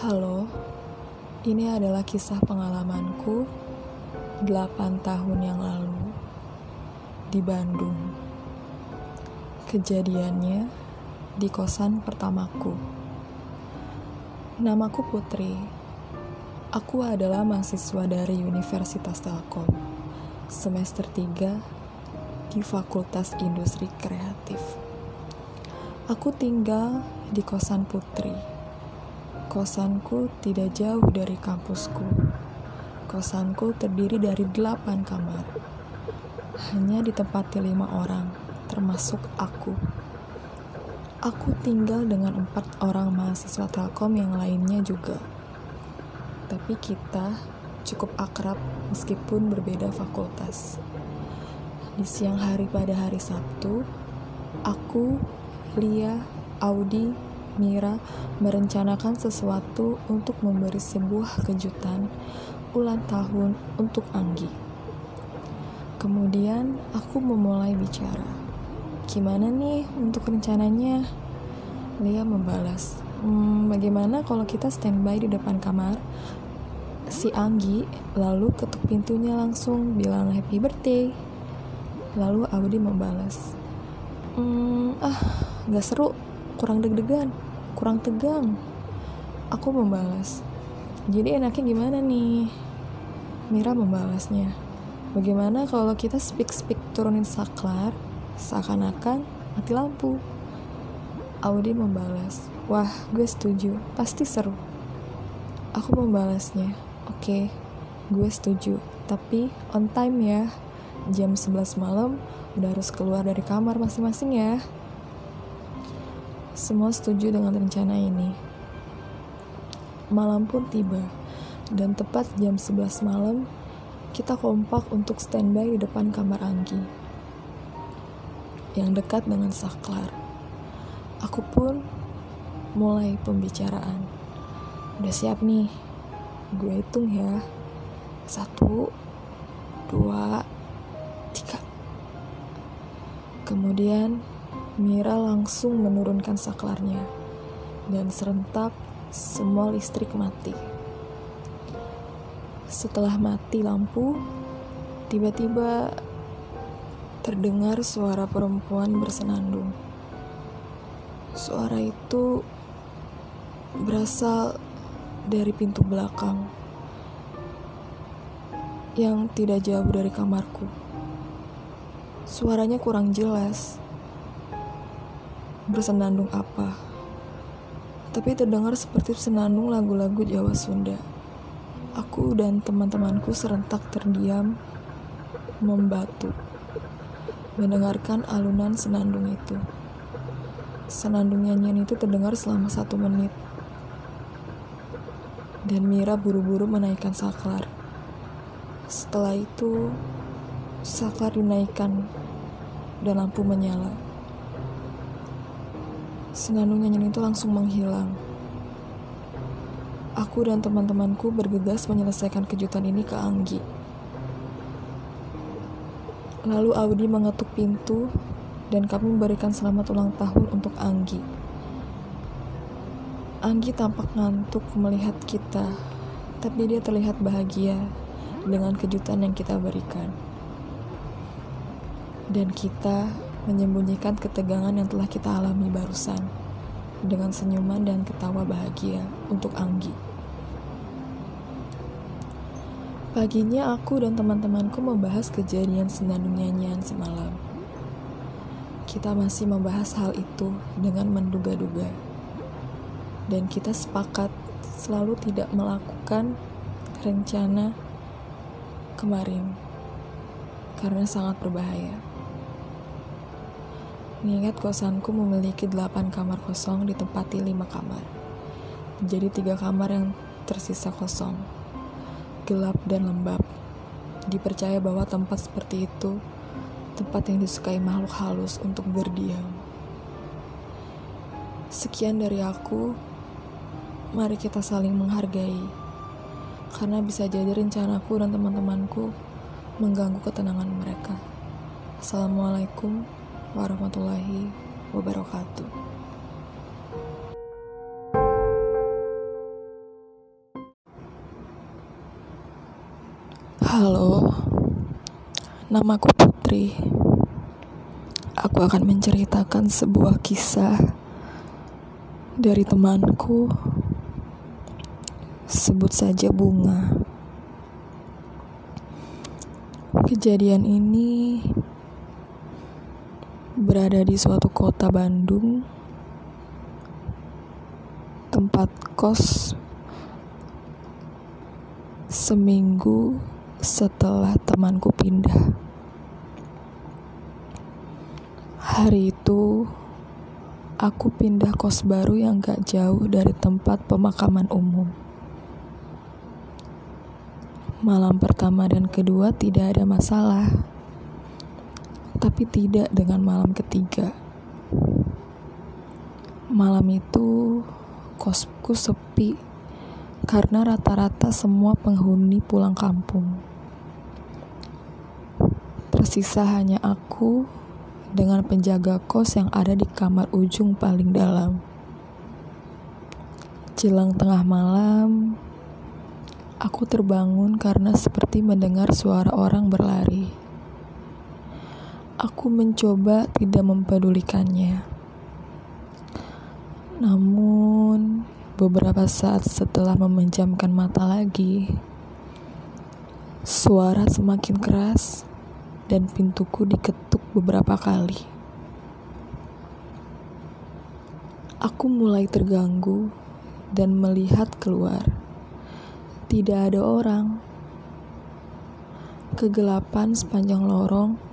Halo, ini adalah kisah pengalamanku 8 tahun yang lalu di Bandung. Kejadiannya di kosan pertamaku. Namaku Putri. Aku adalah mahasiswa dari Universitas Telkom, semester 3 di Fakultas Industri Kreatif. Aku tinggal di kosan Putri. Kosanku tidak jauh dari kampusku. Kosanku terdiri dari delapan kamar. Hanya ditempati lima orang, termasuk aku. Aku tinggal dengan empat orang mahasiswa Telkom yang lainnya juga. Tapi kita cukup akrab meskipun berbeda fakultas. Di siang hari pada hari Sabtu, aku, Lia, Audi, Mira merencanakan sesuatu untuk memberi sebuah kejutan ulang tahun untuk Anggi. Kemudian aku memulai bicara. Gimana nih untuk rencananya? Lia membalas, hmm, bagaimana kalau kita standby di depan kamar? Si Anggi lalu ketuk pintunya langsung bilang happy birthday. Lalu Audi membalas, hmm, ah gak seru, kurang deg-degan, kurang tegang. Aku membalas, jadi enaknya gimana nih? Mira membalasnya, bagaimana kalau kita speak-speak turunin saklar, seakan-akan mati lampu. Audi membalas, wah gue setuju, pasti seru. Aku membalasnya, oke, okay, gue setuju, tapi on time ya. Jam 11 malam udah harus keluar dari kamar masing-masing ya. Semua setuju dengan rencana ini. Malam pun tiba, dan tepat jam 11 malam, kita kompak untuk standby di depan kamar Anggi. Yang dekat dengan saklar. Aku pun mulai pembicaraan. Udah siap nih, gue hitung ya. Satu, dua, tiga. Kemudian Mira langsung menurunkan saklarnya dan serentak semua listrik mati. Setelah mati lampu, tiba-tiba terdengar suara perempuan bersenandung. Suara itu berasal dari pintu belakang yang tidak jauh dari kamarku. Suaranya kurang jelas. Bersenandung apa? Tapi terdengar seperti senandung lagu-lagu Jawa Sunda. Aku dan teman-temanku serentak terdiam, membatu, mendengarkan alunan senandung itu. Senandung nyanyian itu terdengar selama satu menit. Dan Mira buru-buru menaikkan saklar. Setelah itu, saklar dinaikkan dan lampu menyala. Senandung nyanyian itu langsung menghilang. Aku dan teman-temanku bergegas menyelesaikan kejutan ini ke Anggi. Lalu Audi mengetuk pintu dan kami memberikan selamat ulang tahun untuk Anggi. Anggi tampak ngantuk melihat kita, tapi dia terlihat bahagia dengan kejutan yang kita berikan. Dan kita menyembunyikan ketegangan yang telah kita alami barusan dengan senyuman dan ketawa bahagia untuk Anggi. Paginya aku dan teman-temanku membahas kejadian senandung nyanyian semalam. Kita masih membahas hal itu dengan menduga-duga. Dan kita sepakat selalu tidak melakukan rencana kemarin karena sangat berbahaya. Mengingat kosanku memiliki 8 kamar kosong ditempati 5 kamar. Jadi tiga kamar yang tersisa kosong gelap dan lembab. Dipercaya bahwa tempat seperti itu tempat yang disukai makhluk halus untuk berdiam. Sekian dari aku. Mari kita saling menghargai. Karena bisa jadi rencanaku dan teman-temanku mengganggu ketenangan mereka. Assalamualaikum warahmatullahi wabarakatuh. Halo, namaku Putri. Aku akan menceritakan sebuah kisah dari temanku. Sebut saja bunga. Kejadian ini berada di suatu kota Bandung, tempat kos seminggu setelah temanku pindah. Hari itu, aku pindah kos baru yang gak jauh dari tempat pemakaman umum. Malam pertama dan kedua tidak ada masalah, tapi tidak dengan malam ketiga. Malam itu, kosku sepi karena rata-rata semua penghuni pulang kampung. Tersisa hanya aku dengan penjaga kos yang ada di kamar ujung paling dalam. Jelang tengah malam, aku terbangun karena seperti mendengar suara orang berlari. Aku mencoba tidak mempedulikannya. Namun, beberapa saat setelah memejamkan mata lagi, suara semakin keras dan pintuku diketuk beberapa kali. Aku mulai terganggu dan melihat keluar. Tidak ada orang. Kegelapan sepanjang lorong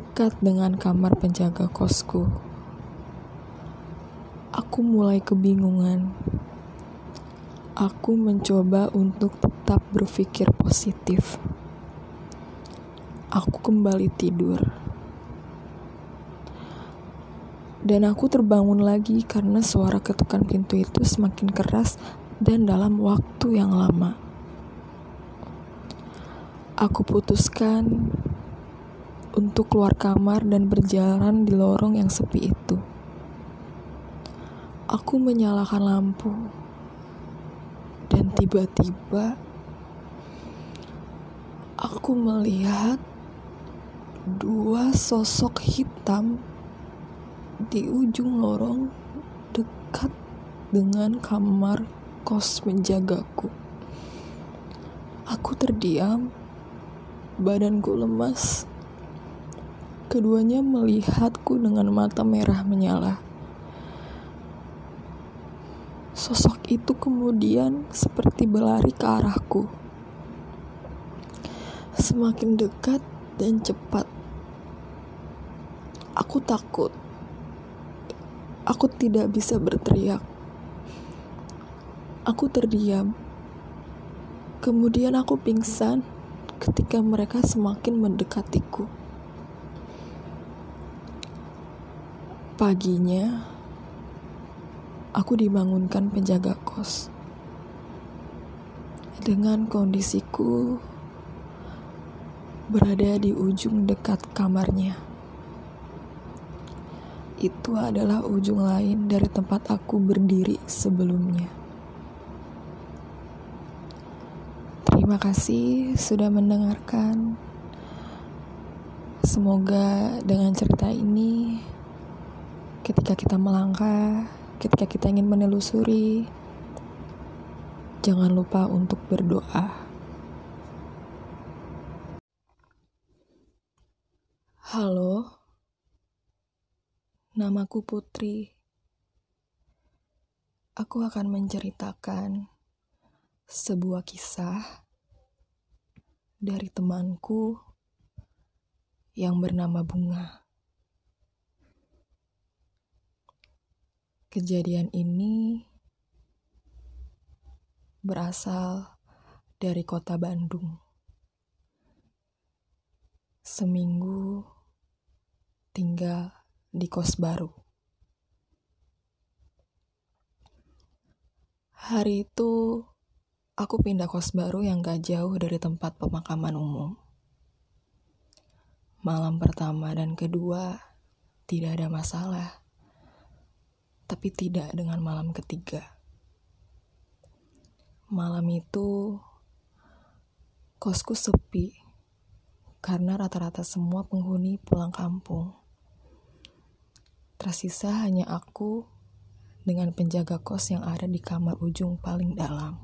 dekat dengan kamar penjaga kosku. Aku mulai kebingungan. Aku mencoba untuk tetap berpikir positif aku kembali tidur. Dan aku terbangun lagi karena suara ketukan pintu itu semakin keras dan dalam waktu yang lama. Aku putuskan untuk keluar kamar dan berjalan di lorong yang sepi itu. Aku menyalakan lampu, dan tiba-tiba aku melihat dua sosok hitam di ujung lorong dekat dengan kamar kos menjagaku. Aku terdiam, badanku lemas. Keduanya melihatku dengan mata merah menyala. Sosok itu kemudian seperti berlari ke arahku. Semakin dekat, dan cepat. Aku takut. Aku tidak bisa berteriak. Aku terdiam. Kemudian aku pingsan ketika mereka semakin mendekatiku. Paginya, aku dibangunkan penjaga kos. Dengan kondisiku berada di ujung dekat kamarnya. Itu adalah ujung lain dari tempat aku berdiri sebelumnya. Terima kasih sudah mendengarkan. Semoga dengan cerita ini, ketika kita melangkah, ketika kita ingin menelusuri, jangan lupa untuk berdoa. Halo, namaku Putri. Aku akan menceritakan sebuah kisah dari temanku yang bernama Bunga. Kejadian ini berasal dari kota Bandung. Seminggu tinggal di kos baru. Hari itu, aku pindah kos baru yang gak jauh dari tempat pemakaman umum. Malam pertama dan kedua tidak ada masalah, tapi tidak dengan malam ketiga. Malam itu, Kosku sepi karena rata-rata semua penghuni pulang kampung. Tersisa hanya aku dengan penjaga kos yang ada di kamar ujung paling dalam.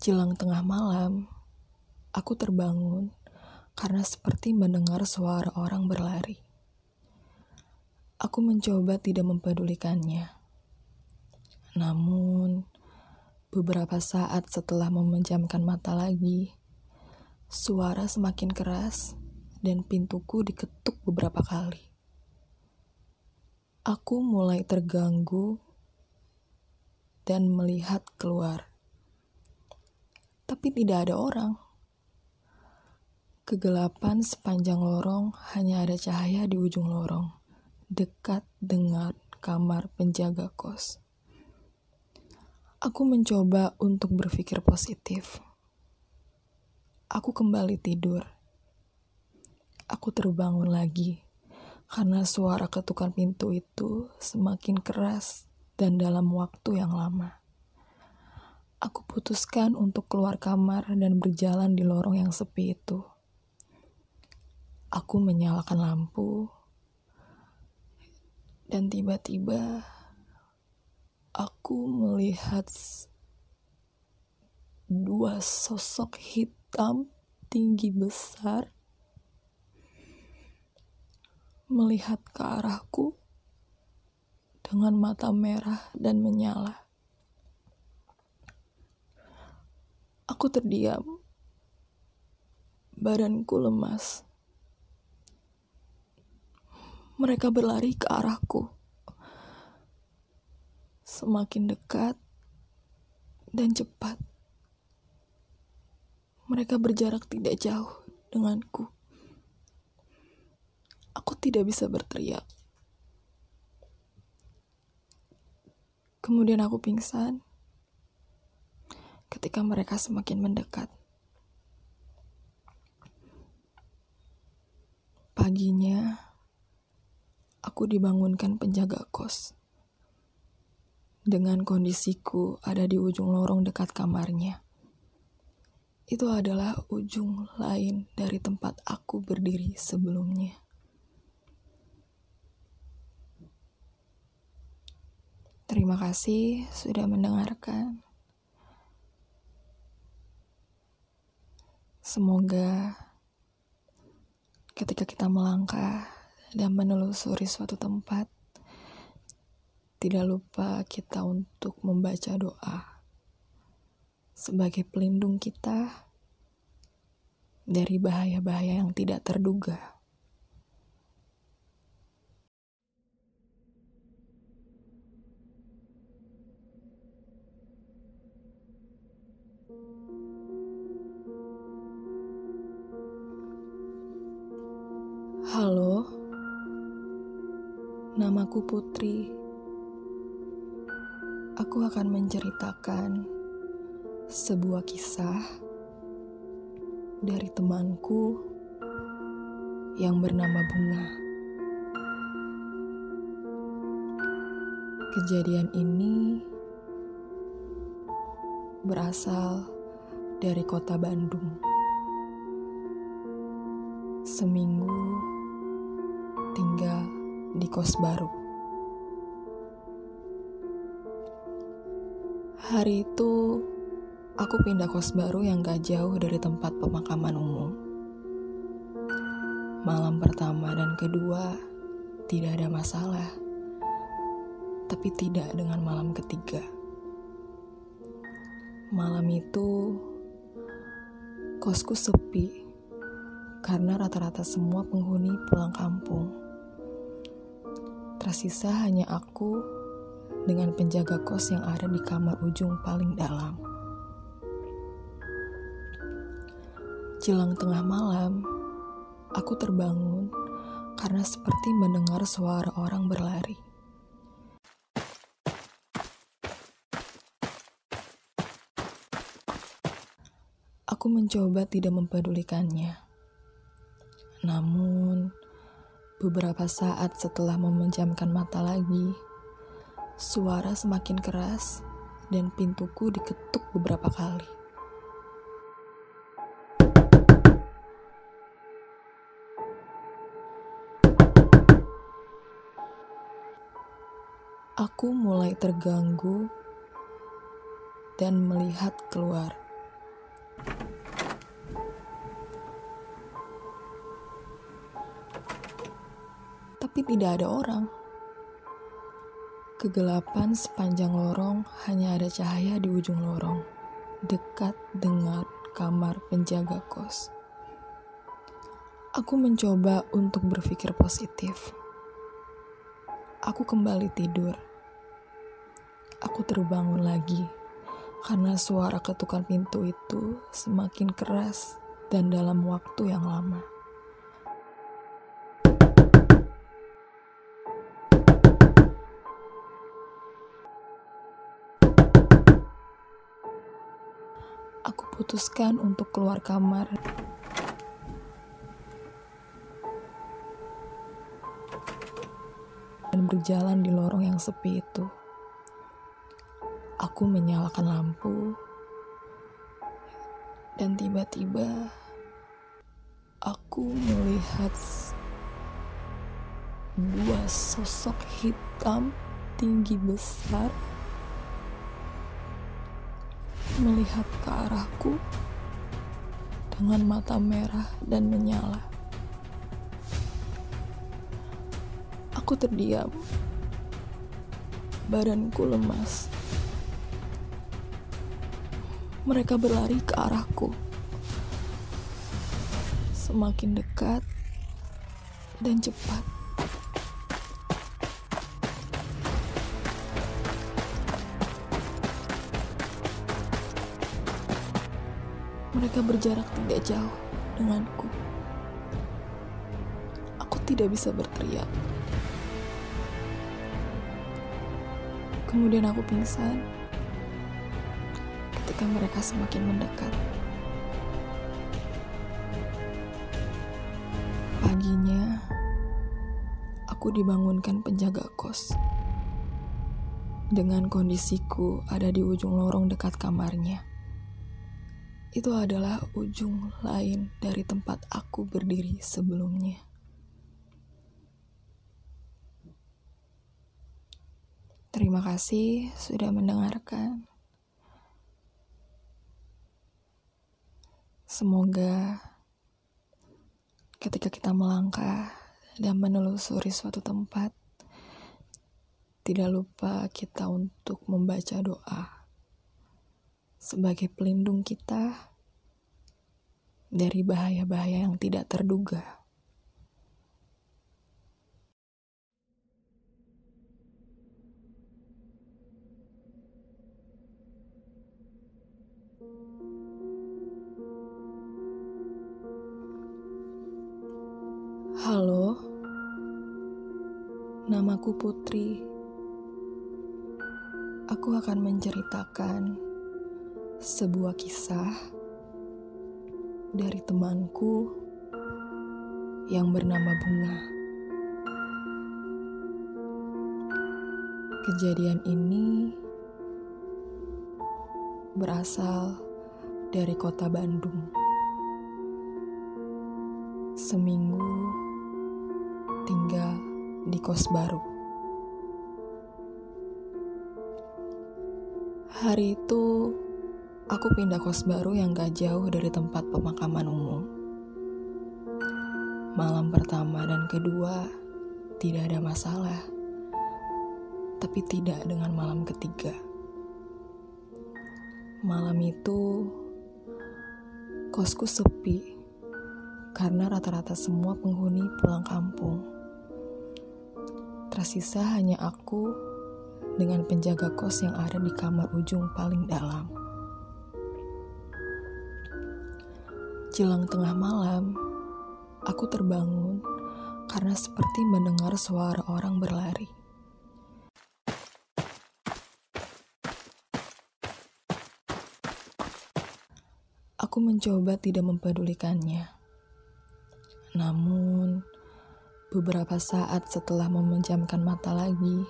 Jelang tengah malam, aku terbangun karena seperti mendengar suara orang berlari. Aku mencoba tidak mempedulikannya. Namun, beberapa saat setelah memejamkan mata lagi, suara semakin keras dan pintuku diketuk beberapa kali. Aku mulai terganggu dan melihat keluar tapi tidak ada orang. Kegelapan sepanjang lorong hanya ada cahaya di ujung lorong, dekat dengan kamar penjaga kos. Aku mencoba untuk berpikir positif. Aku kembali tidur. Aku terbangun lagi karena suara ketukan pintu itu semakin keras dan dalam waktu yang lama. Aku putuskan untuk keluar kamar dan berjalan di lorong yang sepi itu. Aku menyalakan lampu, dan tiba-tiba aku melihat dua sosok hitam tinggi besar melihat ke arahku dengan mata merah dan menyala. Aku terdiam. Badanku lemas. Mereka berlari ke arahku. Semakin dekat dan cepat. Mereka berjarak tidak jauh denganku. Aku tidak bisa berteriak. Kemudian aku pingsan ketika mereka semakin mendekat. Paginya, aku dibangunkan penjaga kos. Dengan kondisiku ada di ujung lorong dekat kamarnya. Itu adalah ujung lain dari tempat aku berdiri sebelumnya. Terima kasih sudah mendengarkan. Semoga ketika kita melangkah dan menelusuri suatu tempat, tidak lupa kita untuk membaca doa sebagai pelindung kita dari bahaya-bahaya yang tidak terduga. Namaku Putri. Aku akan menceritakan sebuah kisah dari temanku yang bernama Bunga. Kejadian ini berasal dari kota Bandung. Seminggu tinggal di kos baru. Hari itu, aku pindah kos baru yang gak jauh dari tempat pemakaman umum. Malam pertama dan kedua tidak ada masalah, tapi tidak dengan malam ketiga. Malam itu, kosku sepi karena rata-rata semua penghuni pulang kampung. Tersisa hanya aku dengan penjaga kos yang ada di kamar ujung paling dalam. Jelang tengah malam, aku terbangun karena seperti mendengar suara orang berlari. Aku mencoba tidak mempedulikannya. Namun, Beberapa saat setelah memejamkan mata lagi, suara semakin keras dan pintuku diketuk beberapa kali. Aku mulai terganggu dan melihat keluar. Tapi tidak ada orang. Kegelapan sepanjang lorong hanya ada cahaya di ujung lorong, dekat dengan kamar penjaga kos. Aku mencoba untuk berpikir positif. Aku kembali tidur aku terbangun lagi karena suara ketukan pintu itu semakin keras dan dalam waktu yang lama. Aku putuskan untuk keluar kamar. Dan berjalan di lorong yang sepi itu. Aku menyalakan lampu, dan tiba-tiba aku melihat dua sosok hitam tinggi besar melihat ke arahku dengan mata merah dan menyala. Aku terdiam, badanku lemas. Mereka berlari ke arahku. Semakin dekat dan cepat. Mereka berjarak tidak jauh denganku. Aku tidak bisa berteriak. Kemudian aku pingsan ketika mereka semakin mendekat. Paginya, aku dibangunkan penjaga kos. Dengan kondisiku ada di ujung lorong dekat kamarnya. Itu adalah ujung lain dari tempat aku berdiri sebelumnya. Terima kasih sudah mendengarkan. Semoga ketika kita melangkah dan menelusuri suatu tempat, tidak lupa kita untuk membaca doa sebagai pelindung kita dari bahaya-bahaya yang tidak terduga. Halo, namaku Putri. Aku akan menceritakan sebuah kisah dari temanku yang bernama Bunga. Kejadian ini berasal dari kota Bandung. Seminggu tinggal di kos baru. Hari itu, aku pindah kos baru yang gak jauh dari tempat pemakaman umum. Malam pertama dan kedua tidak ada masalah, tapi tidak dengan malam ketiga. Malam itu, kosku sepi karena rata-rata semua penghuni pulang kampung. Tersisa hanya aku dengan penjaga kos yang ada di kamar ujung paling dalam. Jelang tengah malam, aku terbangun karena seperti mendengar suara orang berlari. Aku mencoba tidak mempedulikannya. Namun, Beberapa saat setelah memejamkan mata lagi,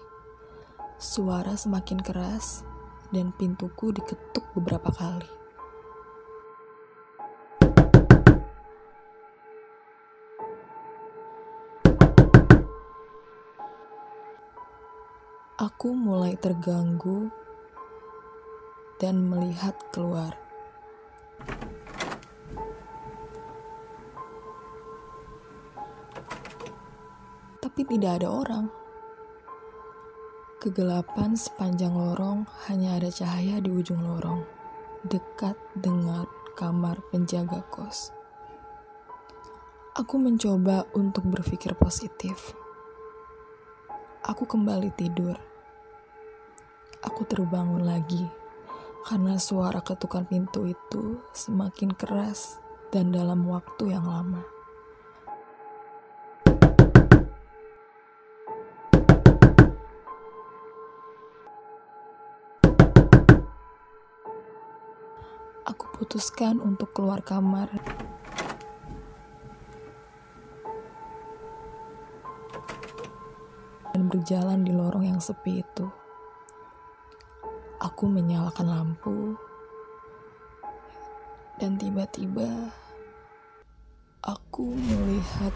suara semakin keras dan pintuku diketuk beberapa kali. Aku mulai terganggu dan melihat keluar. Tapi tidak ada orang. Kegelapan sepanjang lorong hanya ada cahaya di ujung lorong, dekat dengan kamar penjaga kos. Aku mencoba untuk berpikir positif. Aku kembali tidur. Aku terbangun lagi karena suara ketukan pintu itu semakin keras dan dalam waktu yang lama. Aku putuskan untuk keluar kamar. Dan berjalan di lorong yang sepi itu. Aku menyalakan lampu. Dan tiba-tiba aku melihat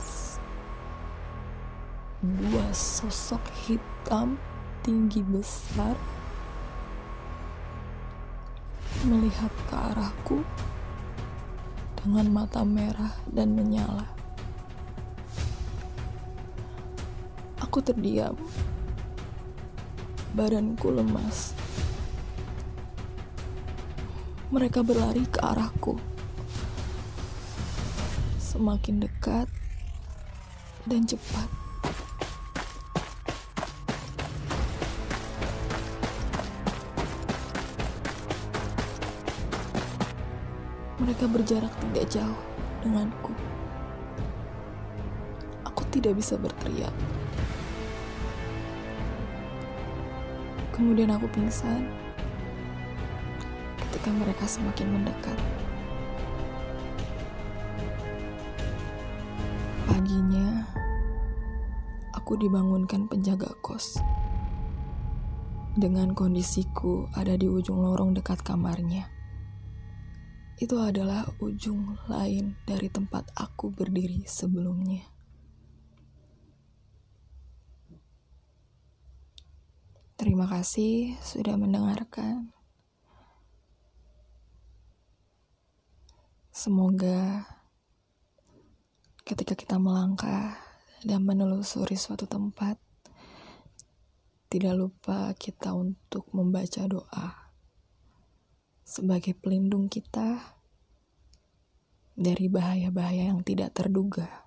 dua sosok hitam tinggi besar melihat ke arahku dengan mata merah dan menyala. Aku terdiam. Badanku lemas. Mereka berlari ke arahku. Semakin dekat dan cepat. Mereka berjarak tidak jauh denganku. Aku tidak bisa berteriak. Kemudian aku pingsan ketika mereka semakin mendekat. Paginya, aku dibangunkan penjaga kos. Dengan kondisiku ada di ujung lorong dekat kamarnya. Itu adalah ujung lain dari tempat aku berdiri sebelumnya. Terima kasih sudah mendengarkan. Semoga ketika kita melangkah dan menelusuri suatu tempat, tidak lupa kita untuk membaca doa sebagai pelindung kita dari bahaya-bahaya yang tidak terduga.